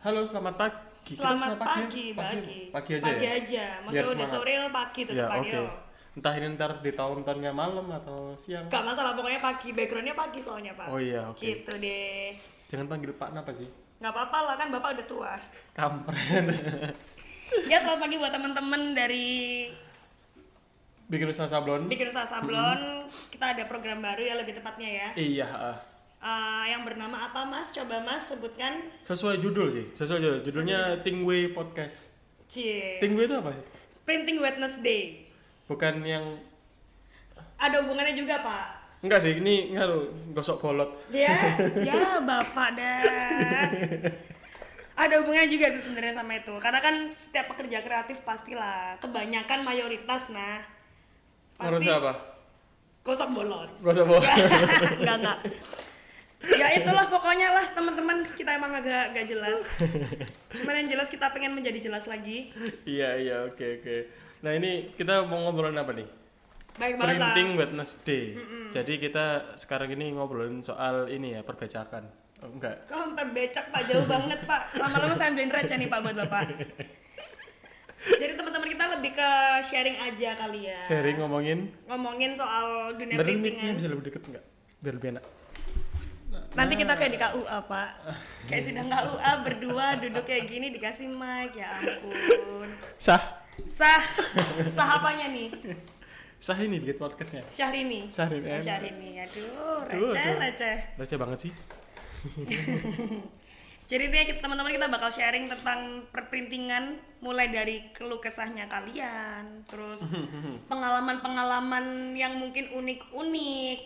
Halo, selamat pagi. Selamat selamat pagi, pagi. Pagi aja Pagi ya? aja. Maksudnya Biar udah semangat. sore lo pagi tetap Ya, pagi lo. Entah ini ntar di tahun-tahunnya malam atau siang. Gak masalah, pokoknya pagi. Backgroundnya pagi soalnya, Pak. Oh iya, oke. Gitu deh. Jangan panggil Pak apa sih? Gak apa-apa lah, kan Bapak udah tua. Kampret. Ya, selamat pagi buat temen-temen dari Bikin usaha sablon. Bikin Usaha Sablon. Kita ada program baru ya, lebih tepatnya ya. Iya, ah. Eh, yang bernama apa, Mas? Coba, Mas, sebutkan. sesuai judul sih. Sesuai judul. Judulnya Tingway Podcast. Cie. Tingway itu apa sih? Printing Wednesday. Bukan yang Ada hubungannya juga, Pak. enggak sih, ini ngaruh gosok bolot. Ya, ya Bapak dah. Ada hubungannya juga sih sebenarnya sama itu. Karena kan setiap pekerja kreatif pastilah kebanyakan mayoritas nah pasti Harusnya apa? gosok bolot. Gosok bolot. enggak enggak. Ya itulah pokoknya lah teman-teman kita emang agak gak jelas. Cuman yang jelas kita pengen menjadi jelas lagi. iya, iya, oke, oke. Nah, ini kita mau ngobrolin apa nih? Baik banget lah. Printing Wednesday. Jadi kita sekarang ini ngobrolin soal ini ya, perbecakan. Oh, enggak. Kok sampai becak Pak jauh banget Pak. Lama-lama saya ambilin receh nih Pak buat Bapak. Jadi teman-teman kita lebih ke sharing aja kali ya. Sharing ngomongin ngomongin soal dunia mic-nya printingan. bisa lebih deket enggak? Biar lebih enak. Nanti kita kayak di KUA pak, kayak sidang KUA berdua duduk kayak gini dikasih mic ya ampun. Sah. Sah, sah apanya nih? Sah ini bikin podcastnya. Syahrini. Syahrini, Oh. Syahrini, aduh, receh, receh. Receh banget sih. Jadi deh kita- teman-teman kita bakal sharing tentang perprintingan mulai dari keluh kesahnya kalian, terus pengalaman-pengalaman yang mungkin unik-unik,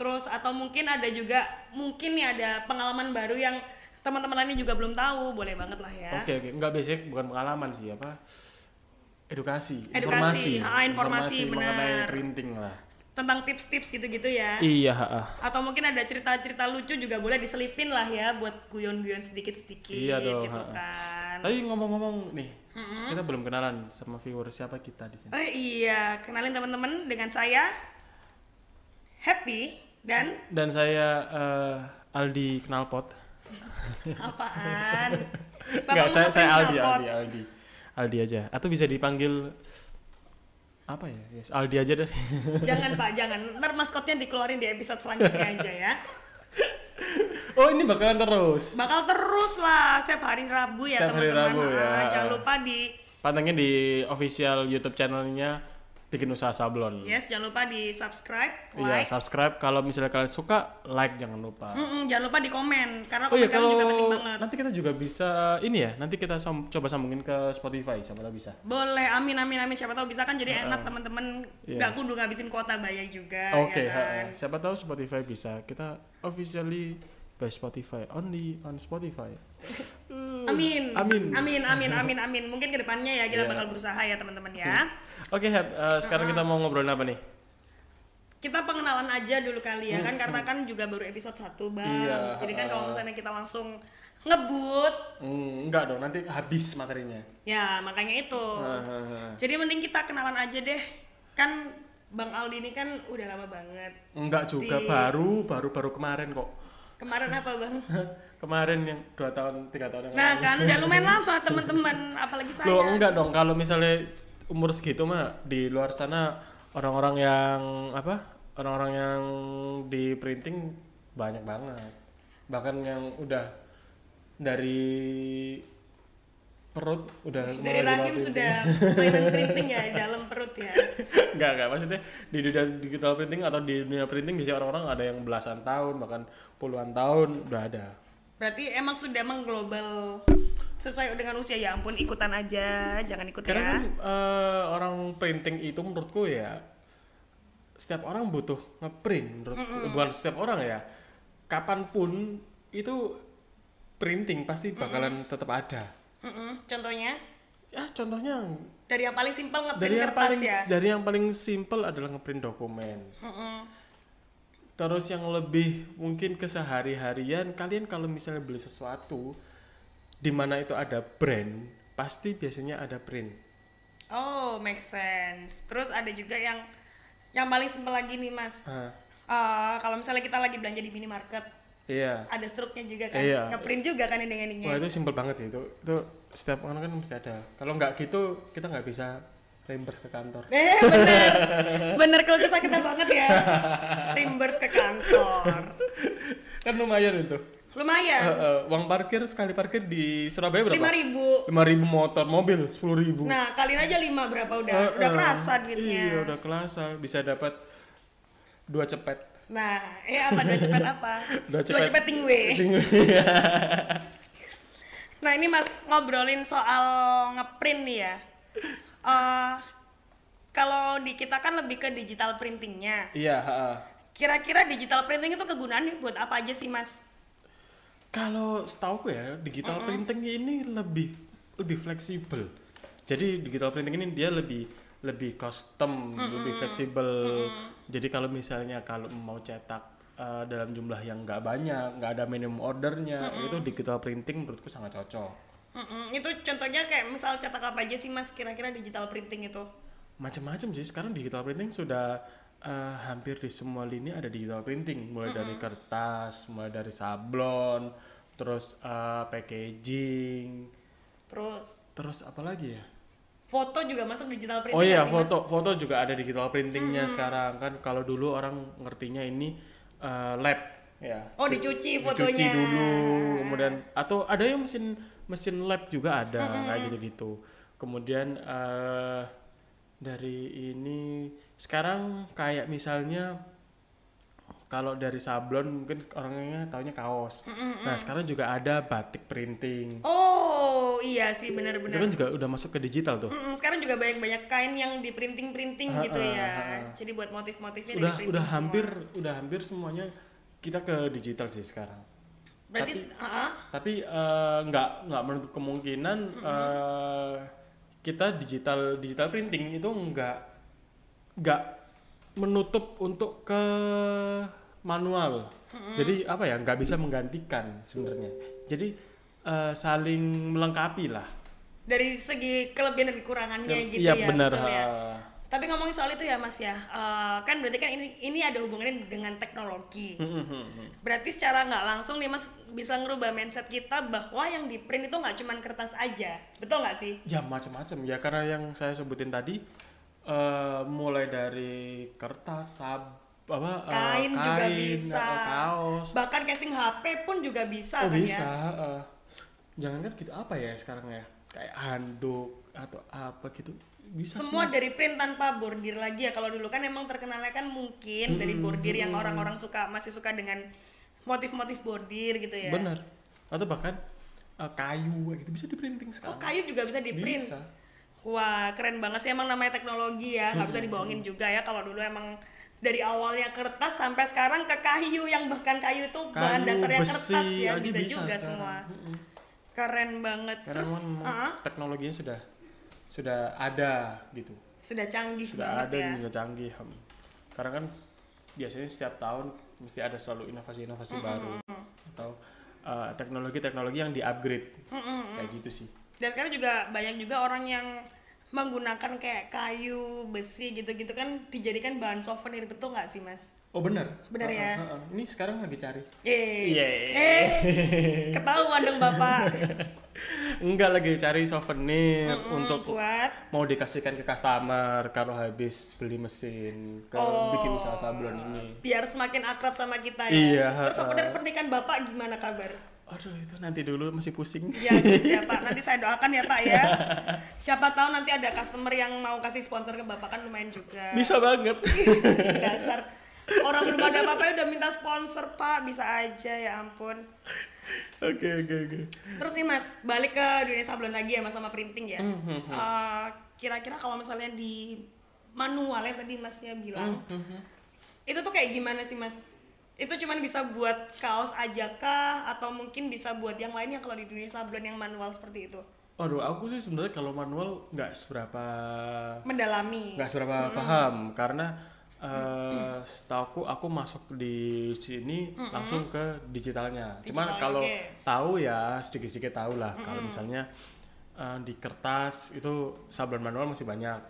terus atau mungkin ada juga mungkin nih ada pengalaman baru yang teman-teman lainnya juga belum tahu, boleh banget lah ya. Oke, oke. Enggak basic, bukan pengalaman sih, apa? Edukasi, Edukasi, informasi. ah, informasi, mengenai benar. printing lah. Tentang tips-tips gitu-gitu ya. Iya, heeh. Atau mungkin ada cerita-cerita lucu juga boleh diselipin lah ya buat guyon-guyon sedikit-sedikit Iya dong, gitu ha-ha. kan. Tapi ngomong-ngomong nih, kita belum kenalan sama viewer siapa kita di sini. Oh iya, kenalin teman-teman dengan saya Happy dan Dan saya eh, Aldi Knalpot. apaan? Enggak, saya saya Aldi? Aldi, Aldi. Aldi aja. Atau bisa dipanggil apa ya? Yes, Aldi aja deh. Jangan Pak, jangan. Ntar maskotnya dikeluarin di episode selanjutnya aja ya. oh, ini bakalan terus. Bakal terus lah setiap hari Rabu ya teman-teman. Ya. Ah, Jangan lupa di Pantengin di official YouTube channelnya Bikin Usaha Sablon. yes, jangan lupa di subscribe, Iya, like. subscribe. Kalau misalnya kalian suka, like jangan lupa. Mm-mm, jangan lupa di komen karena Oh komen iya, kalian kalau juga penting banget. nanti kita juga bisa ini ya. Nanti kita sam- coba sambungin ke Spotify, siapa tahu bisa. Boleh, amin amin amin. Siapa tahu bisa kan jadi enak teman-teman Iya. nggak kudu ngabisin kuota bayar juga. Oke, ya kan? siapa tahu Spotify bisa. Kita officially by Spotify, only on Spotify. Amin. Amin. Amin, amin, amin, amin. Mungkin ke depannya ya kita Iya. bakal berusaha ya teman-teman ya. Oke, Hep, eh, sekarang kita mau ngobrolin apa nih? Kita pengenalan aja dulu kali ya kan karena kan juga baru episode 1 bang. Iya, Jadi kan kalau uh. misalnya kita langsung ngebut, Hmm, enggak dong, nanti habis materinya. ya makanya itu. Hahaha. Jadi mending kita kenalan aja deh. Kan Bang Aldi ini kan udah lama banget. Enggak juga, Di- baru, baru, baru kemarin kok. Kemarin apa bang? kemarin yang dua tahun, tiga tahun yang Nah lalu. kan udah lumayan lama teman-teman, apalagi saya. Loh, enggak dong, kalau misalnya umur segitu mah di luar sana orang-orang yang apa? Orang-orang yang di printing banyak banget. Bahkan yang udah dari perut udah Dari rahim sudah mainan printing ya di dalam perut ya. Enggak, enggak. Maksudnya di dunia digital printing atau di dunia printing biasanya orang-orang ada yang belasan tahun, bahkan puluhan tahun udah ada. Berarti emang sudah mengglobal sesuai dengan usia. Ya ampun ikutan aja, jangan ikut Karena ya. kan eh, orang printing itu menurutku ya setiap orang butuh ngeprint menurutku bukan setiap orang ya. Kapan pun itu printing pasti bakalan tetap ada. Mm-mm, Contohnya? Ya contohnya dari yang paling simpel ngeprint dari yang kertas paling ya. dari yang paling simple adalah ngeprint dokumen. Mm-mm. Terus yang lebih mungkin kesehari-harian kalian kalau misalnya beli sesuatu di mana itu ada brand pasti biasanya ada print Oh, make sense. Terus ada juga yang yang paling simpel lagi nih, Mas. Eh, kalau misalnya kita lagi belanja di minimarket, Iya. ada struknya juga kan Iya. ngeprint juga kan ini ininya Wah itu simpel banget sih itu. Itu setiap orang kan mesti ada. Kalau nggak gitu kita nggak bisa reimburse ke kantor. eh bener. Bener kalau kita banget ya. Reimburse ke kantor. Kan lumayan itu. lumayan. Eh, eh, uang parkir sekali parkir di Surabaya berapa? lima ribu. Lima ribu motor, mobil sepuluh ribu. nah kalian aja lima berapa udah? Eh, udah eh. kerasa duitnya. Iya udah kerasa. Bisa dapat dua cepet. nah eh apa? Dua cepet apa? Dua dua cepet tingwe nah ini mas ngobrolin soal ngeprint nih ya Eh, kalau di kita kan lebih ke digital printingnya Iya. ha-ha. kira-kira digital printing itu kegunaannya buat apa aja sih mas Kalau setauku ya digital printing ini lebih lebih fleksibel. Jadi digital printing ini dia lebih lebih custom, lebih fleksibel. Jadi kalau misalnya kalau mau cetak eh, dalam jumlah yang nggak banyak, nggak ada minimum ordernya, itu digital printing menurutku sangat cocok. Mm-mm, itu contohnya kayak misal cetak apa aja sih mas kira-kira digital printing itu Macam-macam sih sekarang digital printing sudah eh, hampir di semua lini ada digital printing, mulai dari kertas, mulai dari sablon, terus eh, packaging, terus terus apa lagi ya? foto juga masuk digital printing Oh iya, sih, Mas? foto foto juga ada digital printingnya sekarang kan. Kalau dulu orang ngertinya ini eh, lab ya. Oh, dicuci Dicuci fotonya. dulu, kemudian atau ada yang mesin mesin lab juga ada kayak gitu-gitu. Kemudian eh dari ini sekarang kayak misalnya kalau dari sablon mungkin orangnya taunya kaos. Nah, sekarang juga ada batik printing. oh iya sih Itu benar-benar kan juga udah masuk ke digital tuh. Mm-mm, sekarang juga banyak-banyak kain yang di printing printing Ha, gitu ha, ya ha, ha. jadi buat motif-motifnya udah udah semua. hampir udah hampir semuanya kita ke digital sih sekarang berarti tapi- tapi eh, nggak nggak menutup kemungkinan eh, kita digital digital printing itu nggak nggak menutup untuk ke manual. Jadi apa ya nggak bisa menggantikan sebenarnya. Jadi eh, saling melengkapi lah. Dari segi kelebihan dan kekurangannya gitu iya ya benar betul ya. Tapi ngomongin soal itu ya mas ya eh, kan berarti kan ini ini ada hubungannya dengan teknologi Hmm, hmm, hmm, berarti secara nggak langsung nih mas bisa ngerubah mindset kita bahwa yang di print itu nggak cuman kertas aja betul nggak sih Ya macam-macam ya karena yang saya sebutin tadi eh mulai dari kertas, sab, apa eh, Kain juga bisa. eh, kaos. bahkan casing HP pun juga bisa Oh kan bisa. ya eh. jangan kan gitu apa ya sekarang ya kayak handuk atau apa gitu bisa semua semua. dari print tanpa bordir lagi ya. Kalau dulu kan emang terkenalnya kan mungkin dari bordir yang orang-orang suka masih suka dengan motif-motif bordir gitu ya. Bener. Atau bahkan eh, kayu gitu. Bisa di printing oh sekarang. kayu juga bisa di print Bisa. wah keren banget sih. Emang namanya teknologi ya. Nggak bisa dibohongin juga ya. Kalau dulu emang dari awalnya kertas sampai sekarang ke kayu yang bahkan kayu itu bahan Kayu, dasarnya besi kertas ya. bisa, bisa juga sekarang. semua. Keren banget. Karena terus memang ah, teknologinya sudah sudah ada gitu. sudah canggih sudah ada ya. dan sudah canggih. Hem. karena kan biasanya setiap tahun mesti ada selalu inovasi-inovasi baru atau uh, teknologi-teknologi yang di-upgrade. Kayak gitu sih. Dan sekarang juga banyak juga orang yang menggunakan kayak kayu besi gitu-gitu kan dijadikan bahan souvenir betul nggak sih mas? Oh benar. Benar Uh, ya? uh, uh, uh. ini sekarang lagi cari. Eh Yeay. eh ketahuan dong bapak. Enggak lagi cari souvenir Mm, untuk buat? mau dikasihkan ke customer kalau habis beli mesin ke Oh. bikin usaha sablon ini. Biar semakin akrab sama kita ya. Iya, terus souvenir pernikahan bapak gimana kabar aduh itu nanti dulu masih pusing. Ya sip ya pak. Nanti saya doakan ya pak ya. Siapa tahu nanti ada customer yang mau kasih sponsor ke bapak kan lumayan juga. Bisa banget. Dasar. Orang belum ada apa-apa udah minta sponsor pak. Bisa aja ya ampun. Oke oke oke. Terus nih mas balik ke dunia sablon lagi ya mas sama printing ya? Eh, kira-kira kalau misalnya di manual yang tadi masnya bilang itu tuh kayak gimana sih mas itu cuman bisa buat kaos aja kah atau mungkin bisa buat yang lainnya kalau di dunia sablon yang manual seperti itu Aduh, aku sih sebenarnya kalau manual nggak seberapa mendalami nggak seberapa paham karena eh setahu aku masuk di sini langsung ke digitalnya. Cuman Digital, kalau oke. tahu ya sedikit-sedikit tahu lah kalau misalnya eh, di kertas itu sablon manual masih banyak.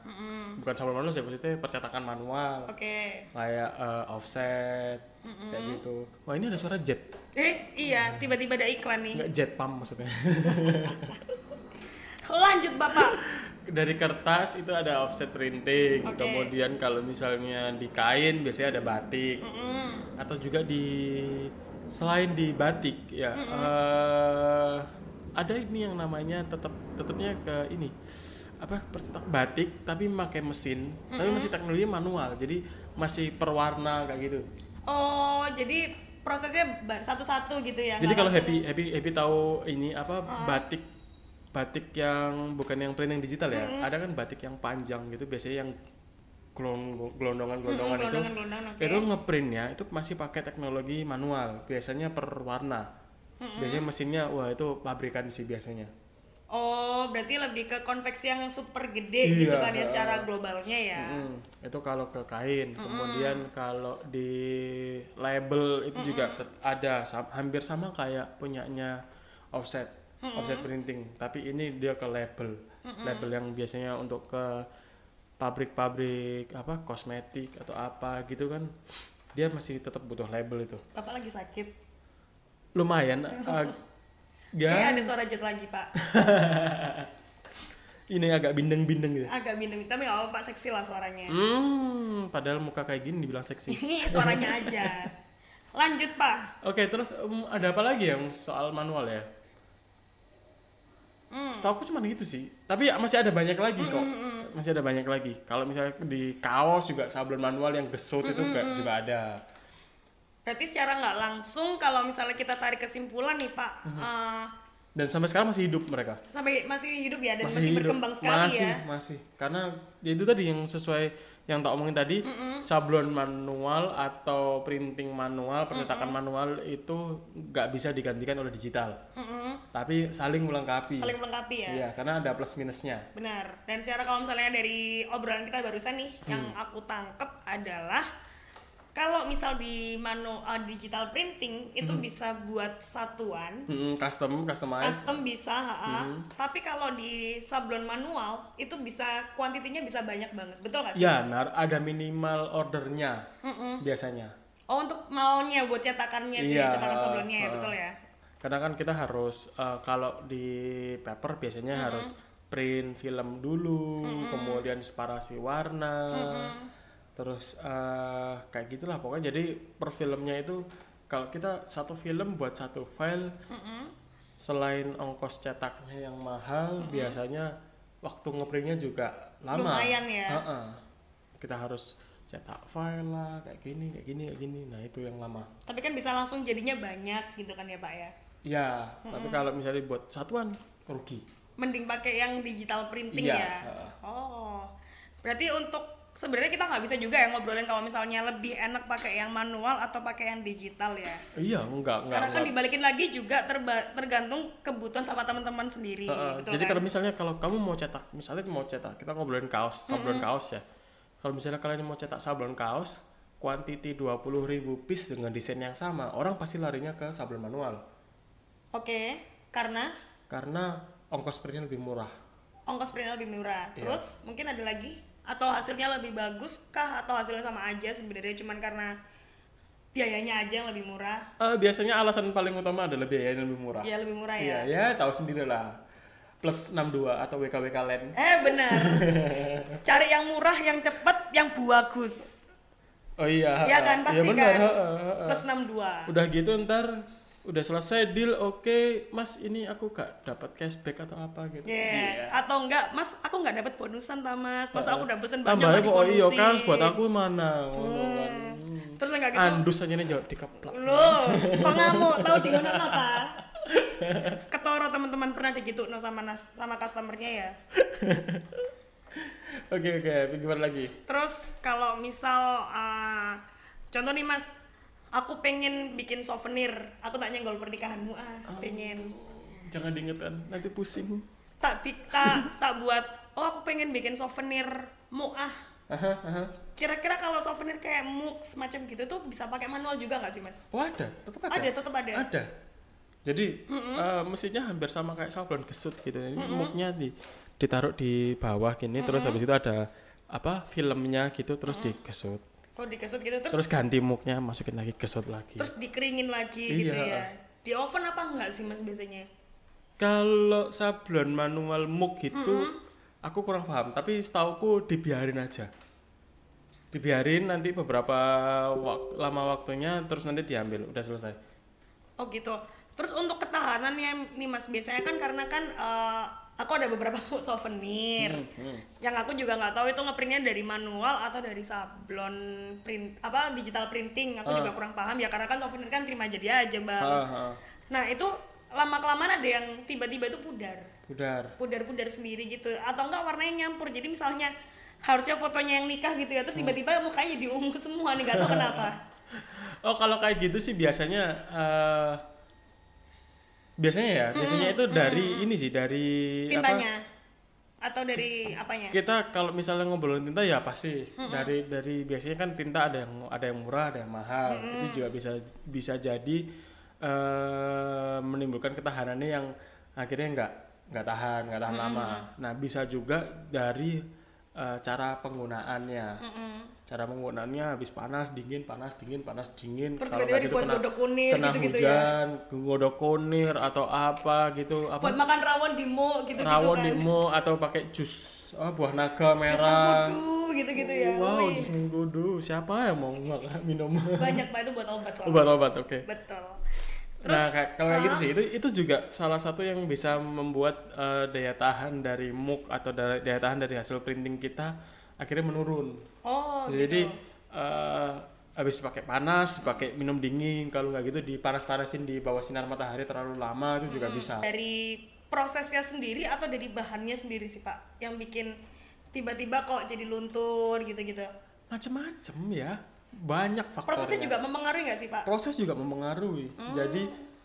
Bukan sablon manual sih, maksudnya percetakan manual. Oke. Kayak eh, offset kayak gitu. Wah, ini ada suara jet. Eh, iya, tiba-tiba ada iklan nih. Enggak jet pump maksudnya. Lanjut, Bapak. Dari kertas itu ada offset printing. Oke. Kemudian kalau misalnya di kain biasanya ada batik. Mm-mm. atau juga di selain di batik ya eh, ada ini yang namanya tetap tetapnya ke ini apa percetak batik tapi pakai mesin tapi masih teknologi manual jadi masih perwarna kayak gitu Oh, jadi prosesnya satu-satu gitu ya? jadi kalau langsung- happy happy happy tahu ini apa batik batik yang bukan yang printing digital ya? Ada kan batik yang panjang gitu biasanya yang gelondongan gelondongan gelondongan itu. gelondongan-gelondongan, oke. itu ngeprintnya itu masih pakai teknologi manual biasanya per warna. Biasanya mesinnya wah itu pabrikan sih biasanya Oh, berarti lebih ke konveksi yang super gede gitu Iya, kan ya secara globalnya ya. Mm, itu kalau ke kain kemudian kalau di label itu juga tet- ada sam- hampir sama kayak punyanya offset offset printing. Tapi ini dia ke label. Label yang biasanya untuk ke pabrik-pabrik apa kosmetik atau apa gitu kan dia masih tetap butuh label itu. Bapak lagi sakit. lumayan ag- Eh, ya ada suara jet lagi, Pak. ini agak bindeng-bindeng gitu Agak bindeng, tapi nggak apa-apa, Pak. seksi lah suaranya. hmm padahal muka kayak gini dibilang seksi suaranya aja. Lanjut, Pak. Oke, terus em, ada apa lagi yang soal manual ya? Hmm. Setahu aku cuma gitu sih. Tapi ya masih ada banyak lagi kok. Hmm, Masih ada banyak lagi. Kalau misalnya di kaos juga sablon manual yang gesut itu Hmm, juga, juga ada. Berarti secara nggak langsung kalau misalnya kita tarik kesimpulan nih, Pak. Mhm. eh, Dan sampai sekarang masih hidup mereka. sampai masih hidup ya dan masih, hidup. berkembang sekali masih, ya. Masih, Karena ya itu tadi yang sesuai yang tak omongin tadi, sablon manual atau printing manual, percetakan manual itu nggak bisa digantikan oleh digital. Mm-mm. Tapi saling melengkapi. Saling melengkapi ya. Iya, karena ada plus minusnya. Benar. Dan secara kalau misalnya dari obrolan kita barusan nih, yang Hmm. aku tangkep adalah kalau misal di manu uh, digital printing itu Hmm. bisa buat satuan, Mm, custom, customize. custom bisa, ha-ha. Hmm. tapi kalau di sablon manual itu bisa kuantitinya bisa banyak banget, betul nggak sih? Ya, nar- ada minimal ordernya biasanya. Oh untuk maunya buat cetakannya ya, Iya, cetakan ha, sablonnya ya, ha. betul ya? Kadang kan kita harus eh, kalau di paper biasanya harus print film dulu, kemudian separasi warna, terus eh, kayak gitulah pokoknya. Jadi per filmnya itu kalau kita satu film buat satu file, selain ongkos cetaknya yang mahal, biasanya waktu ngeprintnya juga lama. Lumayan ya. Ha-ha. Kita harus cetak file lah, kayak gini, kayak gini, kayak gini. Nah itu yang lama. Tapi kan bisa langsung jadinya banyak gitu kan ya Pak ya? Ya, tapi kalau misalnya buat satuan rugi. mending pakai yang digital printing Iya, ya. heeh. Oh, berarti untuk sebenarnya kita nggak bisa juga ya ngobrolin kalau misalnya lebih enak pakai yang manual atau pakai yang digital ya. Iya, enggak, enggak. Karena kan enggak. dibalikin lagi juga terba- tergantung kebutuhan sama teman-teman sendiri. Heeh, betul Jadi kan? kalau misalnya kalau kamu mau cetak, misalnya mau cetak, kita ngobrolin kaos, sablon kaos ya. Kalau misalnya kalian mau cetak sablon kaos, kuantiti 20.000 piece dengan desain yang sama, orang pasti larinya ke sablon manual. Oke, karena Karena ongkos printnya lebih murah. ongkos printnya lebih murah. Iya. Terus mungkin ada lagi atau hasilnya lebih bagus kah atau hasilnya sama aja sebenarnya cuman karena biayanya aja yang lebih murah. Eh, biasanya alasan paling utama adalah biaya yang lebih murah. Ya lebih murah Iya, ya. ya tahu sendiri lah. Plus 62 atau WKWK Land. Eh benar. Cari yang murah, yang cepet, yang bagus. Oh iya. Iya kan, pasti Iya benar, kan? heeh, heeh. Plus 62. Udah gitu ntar udah selesai deal, oke, Mas ini aku gak dapat cashback atau apa gitu. Yeah. Atau enggak, Mas, aku enggak dapat bonusan ta, Mas. Mas aku udah pesen banyak Tambahnya nggak kok iya kan buat aku mana kan. Hmm. Terus enggak gitu. Andus aja nih jauh dikeplak. Loh, kok ngamuk tahu di mana ta? Ketoro teman-teman pernah digitu no sama nas sama customernya ya. Oke oke, gimana lagi? Terus kalau misal uh, contoh nih Mas, aku pengen bikin souvenir. Aku tak nyenggol pernikahanmu ah, pengen. Jangan diingetan, nanti pusing. Tak bi- tak tak buat. Oh, aku pengen bikin souvenir muah. Aha, aha. Kira-kira kalau souvenir kayak mux macam gitu tuh bisa pakai manual juga nggak sih Mas? Oh ada, tetap ada. Ada, tetap ada. Ada. Jadi eh, mesinnya hampir sama kayak sablon gesut gitu. Ini muknya di ditaruh di bawah gini terus habis itu ada apa filmnya gitu terus digesut. Oh dikesut gitu terus Terus ganti muknya masukin lagi gesut lagi. terus dikeringin lagi gitu Iya. ya. Di oven apa enggak sih mas biasanya? Kalau sablon manual muk gitu aku kurang paham, tapi setauku dibiarin aja. Dibiarin nanti beberapa waktu lama waktunya terus nanti diambil, udah selesai. Oh gitu. Terus untuk ketahanannya nih mas biasanya kan karena kan eh, aku ada beberapa souvenir Hmm. yang aku juga nggak tahu itu ngeprintnya dari manual atau dari sablon print apa digital printing aku juga kurang paham ya karena kan souvenir kan terima jadi aja bang. Ah, ah. Nah itu lama kelamaan ada yang tiba-tiba itu pudar, Pudar. pudar-pudar sendiri gitu atau enggak warnanya nyampur jadi misalnya harusnya fotonya yang nikah gitu ya terus tiba-tiba mukanya jadi ungu semua nih nggak tahu kenapa. Oh kalau kayak gitu sih biasanya eh, biasanya ya, biasanya itu dari ini sih dari Tintanya? Atau dari apanya? kita kalau misalnya ngobrolin tinta ya pasti. Dari dari biasanya kan tinta ada yang ada yang murah ada yang mahal. Itu juga bisa bisa jadi eh, menimbulkan ketahanannya yang akhirnya nggak nggak tahan nggak tahan lama. nah bisa juga dari eh, cara penggunaannya. Mm-mm. Cara penggunaannya habis panas dingin panas dingin panas dingin Terus Kalau tiba-tiba gitu dibuat kena- godok kunir kena ya. hujan godok kunir atau apa gitu apa Buat makan rawon di mo gitu-gitu rawon kan. dimo atau pakai jus oh, buah naga Jus merah mengkudu gitu-gitu ya. wow Wih, jus mengkudu siapa yang mau makan minum Banyak banget itu buat obat soalnya. obat-obat oke Betul. nah kayak- kalau kayak gitu ah, sih itu itu juga salah satu yang bisa membuat eh, daya tahan dari muk atau daya tahan dari hasil printing kita akhirnya menurun. Oh, jadi gitu. eh, habis pakai panas pakai minum dingin kalau nggak gitu dipanas-panasin di bawah sinar matahari terlalu lama itu juga bisa. dari prosesnya sendiri atau dari bahannya sendiri sih Pak? Yang bikin tiba-tiba kok jadi luntur gitu-gitu. macem-macem ya. Banyak faktornya. Prosesnya juga mempengaruhi nggak sih Pak? proses juga mempengaruhi jadi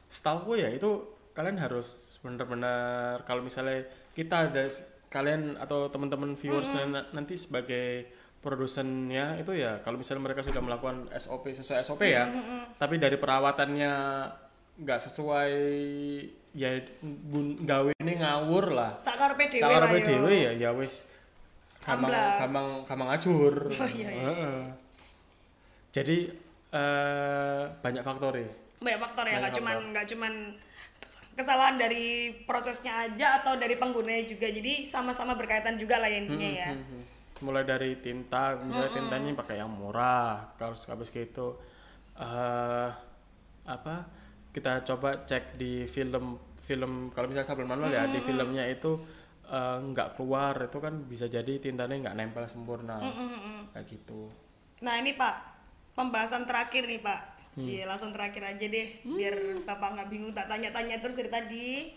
setahu ya itu kalian harus benar-benar kalau misalnya kita ada kalian atau teman-teman viewers na- nanti sebagai produsennya itu ya kalau misalnya mereka sudah melakukan SOP sesuai SOP ya tapi dari perawatannya nggak sesuai ya gawe ini ngawur lah Sakar PDW Sakar. PDW ya ya wis gampang Amblas. gampang gampang ngajur. Oh, iya, iya. Jadi eh banyak faktor ya. Banyak faktor ya, nggak cuman nggak cuman kesalahan dari prosesnya aja atau dari penggunanya juga. Jadi sama-sama berkaitan juga lah ya intinya ya. Mhm. Mulai dari tinta, misalnya tintanya pakai yang murah, kalau habis gitu eh apa? Kita coba cek di film film kalau misalnya sablon manual ya di filmnya itu eh, nggak keluar itu kan bisa jadi tintanya nggak nempel sempurna kayak gitu. Nah ini Pak, pembahasan terakhir nih Pak. Hmm. Cie, langsung terakhir aja deh, biar Bapak nggak bingung tak tanya-tanya terus dari tadi.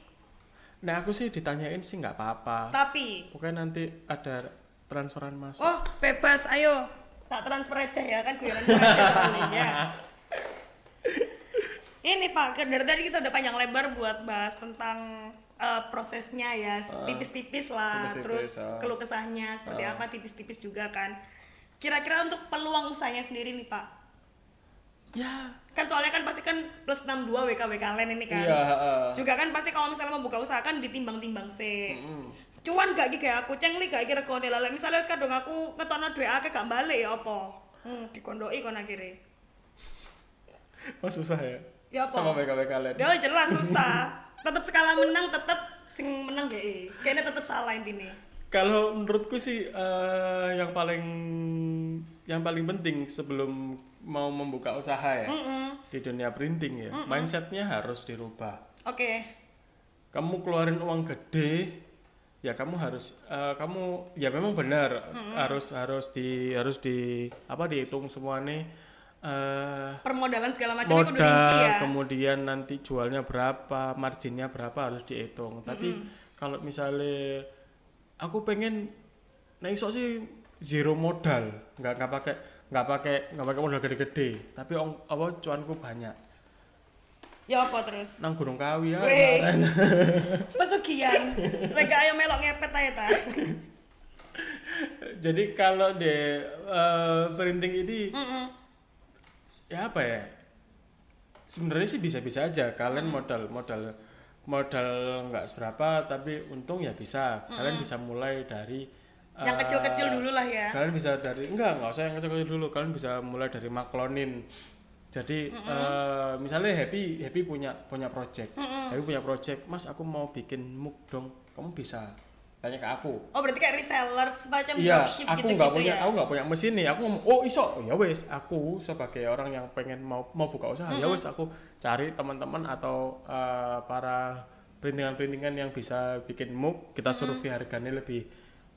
Nah aku sih ditanyain sih nggak apa-apa. Tapi, Pokoknya nanti ada transferan masuk. oh bebas, ayo tak transfer aja ya kan guyonan aja soalnya. Ini Pak, dari tadi kita udah panjang lebar buat bahas tentang eh, prosesnya ya, tipis-tipis lah, tipis-tipis, terus ah. keluh kesahnya seperti apa, tipis-tipis juga kan. Kira-kira untuk peluang usahanya sendiri nih Pak, Ya. kan soalnya kan pasti kan plus 62 WKW kalian ini kan. Iya. heeh. Juga kan pasti kalau misalnya mau buka usaha kan ditimbang-timbang sih. Mm-mm. Cuan gak iki aku cengli gak kira kone lele. Misalnya wis kadung aku ngetono duwe akeh gak balik ya apa? Hmm, dikondoki kon akhirnya. Oh susah ya. Ya apa? Sama BKW kalian. Ya jelas susah. tetep skala menang tetep sing menang GE. Kayaknya tetep salah intinya. Kalau menurutku sih eh, yang paling yang paling penting sebelum mau membuka usaha ya Mm-mm. di dunia printing ya, mindsetnya harus dirubah. Oke. Kamu keluarin uang gede, ya kamu harus eh, kamu ya memang benar harus harus di harus di apa dihitung semua nih eh, Permodalan segala macam itu udah modal ya. kemudian nanti jualnya berapa marginnya berapa harus dihitung tapi kalau misalnya aku pengen nah iso sih zero modal nggak nggak pakai nggak pakai nggak pakai modal gede-gede tapi ong, apa cuanku banyak Ya apa terus? nang Gunung Kawi ya. Pesugihan. Lega ayo melok ngepet aja ta. jadi kalau di eh, printing ini Mm-mm. ya apa ya sebenarnya sih bisa-bisa aja kalian modal modal modal nggak seberapa tapi untung ya bisa kalian bisa mulai dari Yang eh, kecil-kecil dulu lah ya. kalian bisa dari enggak nggak usah yang kecil-kecil dulu kalian bisa mulai dari maklonin jadi eh, misalnya happy happy punya punya project happy punya project mas aku mau bikin muk dong kamu bisa tanya ke aku Oh berarti kayak resellers macam Iya, dropship aku gitu-gitu nggak punya, ya? aku nggak punya mesin nih. Aku ngomong, oh iso, ya wes. Aku sebagai orang yang pengen mau mau buka usaha, ya wes. Aku cari teman-teman atau eh, para perintingan-perintingan yang bisa bikin mug. Kita survei harganya lebih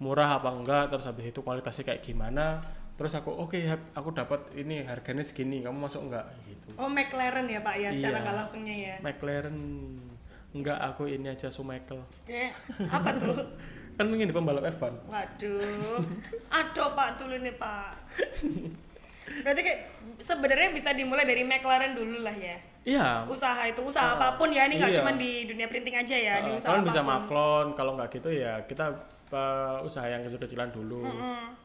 murah apa enggak. Terus habis itu kualitasnya kayak gimana. Terus aku, oke, hap- aku dapat ini harganya segini. Kamu masuk enggak? Gitu. Oh McLaren ya pak ya secara Iya. nggak langsungnya ya. McLaren, enggak aku ini aja Sumichael. Ya, apa tuh? Kan ini pembalap F1. Waduh, aduh pak dulu nih pak. Berarti kayak sebenarnya bisa dimulai dari McLaren dulu lah ya. Iya, Usaha itu usaha Ah, apa pun ya, ini nggak iya. cuma di dunia printing aja ya, di Uh, usaha kalian bisa apa pun. maklon kalau nggak gitu ya kita uh, usaha yang kecil-kecilan dulu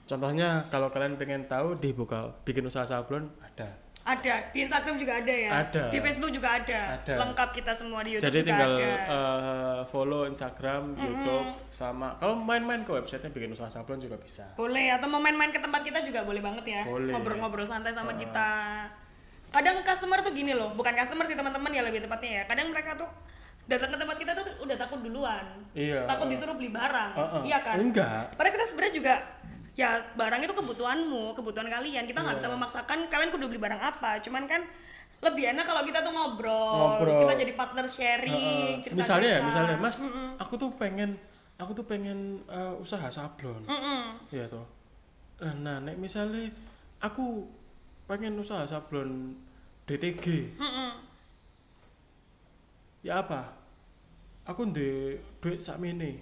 contohnya kalau kalian pengen tahu dibuka bikin usaha sablon ada Ada di Instagram juga ada ya. Ada. Di Facebook juga ada. Ada. Lengkap kita semua di YouTube jadi juga tinggal ada. uh, follow Instagram YouTube sama kalau main-main ke websitenya bikin usaha sablon juga bisa Boleh atau mau main-main ke tempat kita juga boleh banget ya. Boleh. Ngobrol-ngobrol santai sama kita. Kadang customer tuh gini loh, bukan customer sih teman-teman ya lebih tepatnya ya. Kadang mereka tuh datang ke tempat kita tuh udah takut duluan. iya Takut disuruh beli barang. Uh-uh. Iya kan? enggak Padahal kita sebenarnya juga ya barang itu kebutuhanmu, kebutuhan kalian. Kita nggak Iya. bisa memaksakan kalian kudu beli barang apa. Cuman kan lebih enak kalau kita tuh ngobrol, Ngobrol. kita jadi partner sharing, Uh, cerita misalnya ya misalnya mas aku tuh pengen aku tuh pengen uh, usaha sablon Iya toh. Eh, Nah, nek misalnya aku pengen usaha sablon DTG. Ya apa? Aku ndek duit sakmene.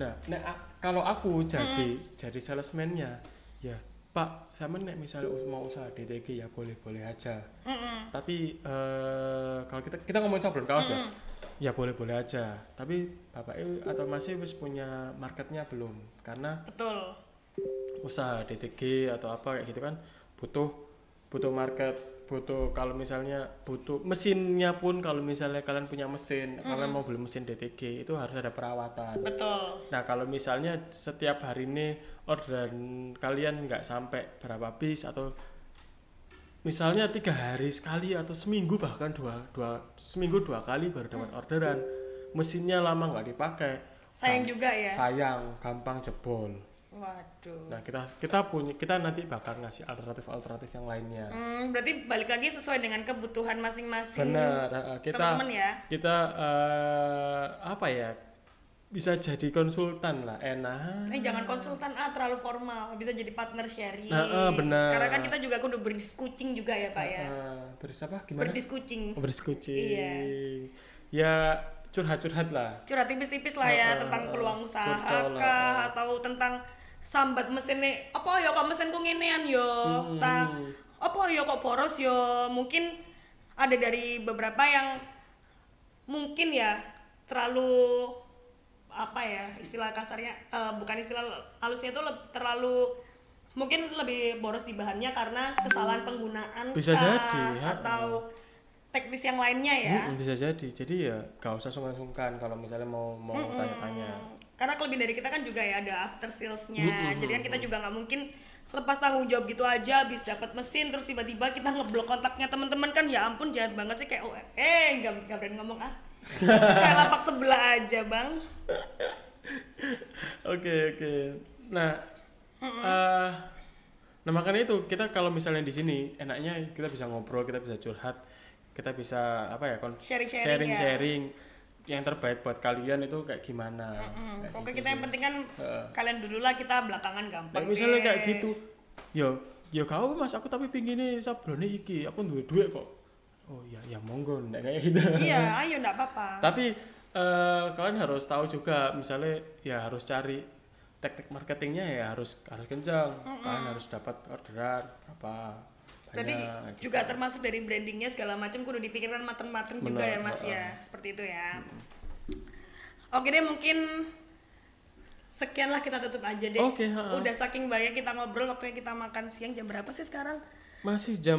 Nah, nek a- kalau aku jadi jadi salesman-nya, ya Pak, sama nek misalnya us- mau usaha DTG ya boleh-boleh aja. Tapi eh, kalau kita kita ngomongin sablon kaos ya, ya boleh-boleh aja. Tapi bapak atau masih wis punya marketnya belum? Karena Betul. usaha DTG atau apa kayak gitu kan butuh butuh market butuh kalau misalnya butuh mesinnya pun kalau misalnya kalian punya mesin kalian mau beli mesin DTG itu harus ada perawatan. Betul. nah kalau misalnya setiap hari ini orderan kalian nggak sampai berapa piece atau misalnya tiga hari sekali atau seminggu bahkan dua dua seminggu dua kali baru dapat orderan mesinnya lama nggak dipakai. Sayang juga ya. sayang gampang jebol Waduh. Nah kita kita punya kita nanti bakal ngasih alternatif alternatif yang lainnya. Hmm, berarti balik lagi sesuai dengan kebutuhan masing-masing Benar. kita teman-teman ya. kita eh, apa ya bisa jadi konsultan lah enak. Eh jangan konsultan ah terlalu formal, bisa jadi partner sharing. Nah, eh, benar. Karena kan kita juga kudu berdiskucing juga ya pak ya. Eh, beris apa gimana? Berdiskucing. Oh, beriskucing. Iya. Ya curhat-curhat lah. Curhat tipis-tipis lah ya Eh, tentang peluang usaha kah atau tentang sambat mesinnya apa ya kok mesinku ngenean yo Hmm. ta apa ya kok boros yo mungkin ada dari beberapa yang mungkin ya terlalu apa ya istilah kasarnya eh, bukan istilah halusnya itu terlalu mungkin lebih boros di bahannya karena kesalahan penggunaan Bisa kah, jadi, ha. atau teknis yang lainnya ya Mm, bisa jadi. Jadi ya gak usah sungkan-sungkan kalau misalnya mau mau tanya-tanya. Karena kelebihan dari kita kan juga ya ada after salesnya. Jadi kan kita juga nggak mungkin lepas tanggung jawab gitu aja habis dapat mesin terus tiba-tiba kita ngeblok kontaknya teman-teman. Kan ya ampun jahat banget sih kayak oh, eh nggak nggak berani ngomong ah. Kayak lapak sebelah aja bang. Oke oke. Nah, eh, nah makanya itu kita kalau misalnya di sini enaknya kita bisa ngobrol, kita bisa curhat, kita bisa apa ya kon- Sharing-sharing sharing, ya. Yang terbaik buat kalian itu kayak gimana. Hmm, Kayak pokoknya gitu kita yang sih. penting kan Heeh. kalian dulu lah kita belakangan gampang Nah, misalnya deh. kayak gitu, yo yo kau mas aku tapi pinginnya sablone iki, aku duwe duit kok. Oh ya ya monggo ndak kayak gitu. iya ayo nggak apa-apa Tapi eh, kalian harus tahu juga misalnya ya harus cari teknik marketingnya ya harus harus kencang. Kalian harus dapat orderan berapa berarti juga termasuk dari brandingnya segala macam kudu dipikirkan mateng-mateng juga ya mas ya seperti itu ya oke deh mungkin sekian lah kita tutup aja deh Oke, udah saking banyak kita ngobrol waktunya kita makan siang jam berapa sih sekarang Masih jam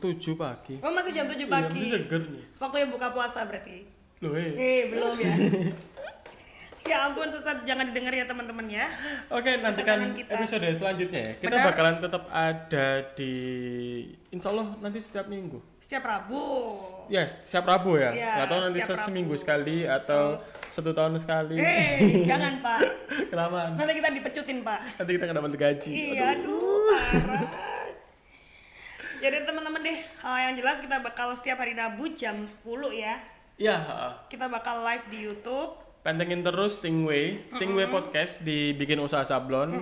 7 pagi. Oh masih jam 7 Iya, pagi. masih seger nih. Waktunya buka puasa berarti. Loh, eh. Eh belum ya. ya ampun sesat jangan didengar ya teman-teman ya. Oke, nantikan episode selanjutnya ya. Kita Benar. bakalan tetap ada di Insya Allah nanti setiap minggu. Setiap Rabu. Ya, setiap Rabu ya. Nggak tahu nanti setiap seminggu Rabu. sekali atau satu tahun sekali. Eh jangan pak. Kelamaan. Nanti kita dipecutin pak. Nanti kita nggak dapat gaji. Iya, aduh, parah. Jadi teman-teman deh, uh, yang jelas kita bakal setiap hari Rabu jam 10 ya. Iya. Kita bakal live di YouTube. Pantengin terus Tingway, Tingway Podcast dibikin usaha sablon.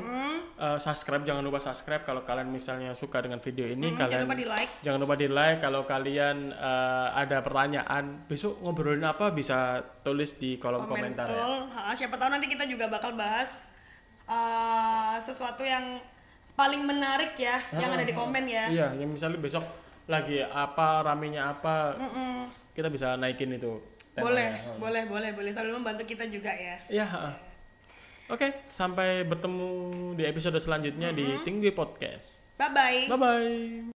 Eh, subscribe jangan lupa subscribe kalau kalian misalnya suka dengan video ini Hmm, kalian jangan lupa di like. jangan lupa di like kalau kalian eh, ada pertanyaan besok ngobrolin apa bisa tulis di kolom Komen komentar ya. betul. Ha, siapa tahu nanti kita juga bakal bahas uh, sesuatu yang paling menarik ya, yang ada di komen ya. Iya, yang misalnya besok lagi apa ramenya apa Mm-mm. kita bisa naikin itu. Temanya. Boleh, boleh, boleh, boleh. Sambil membantu kita juga ya. Iya. Oke, sampai bertemu di episode selanjutnya di Tinggi Podcast. Bye bye. Bye bye.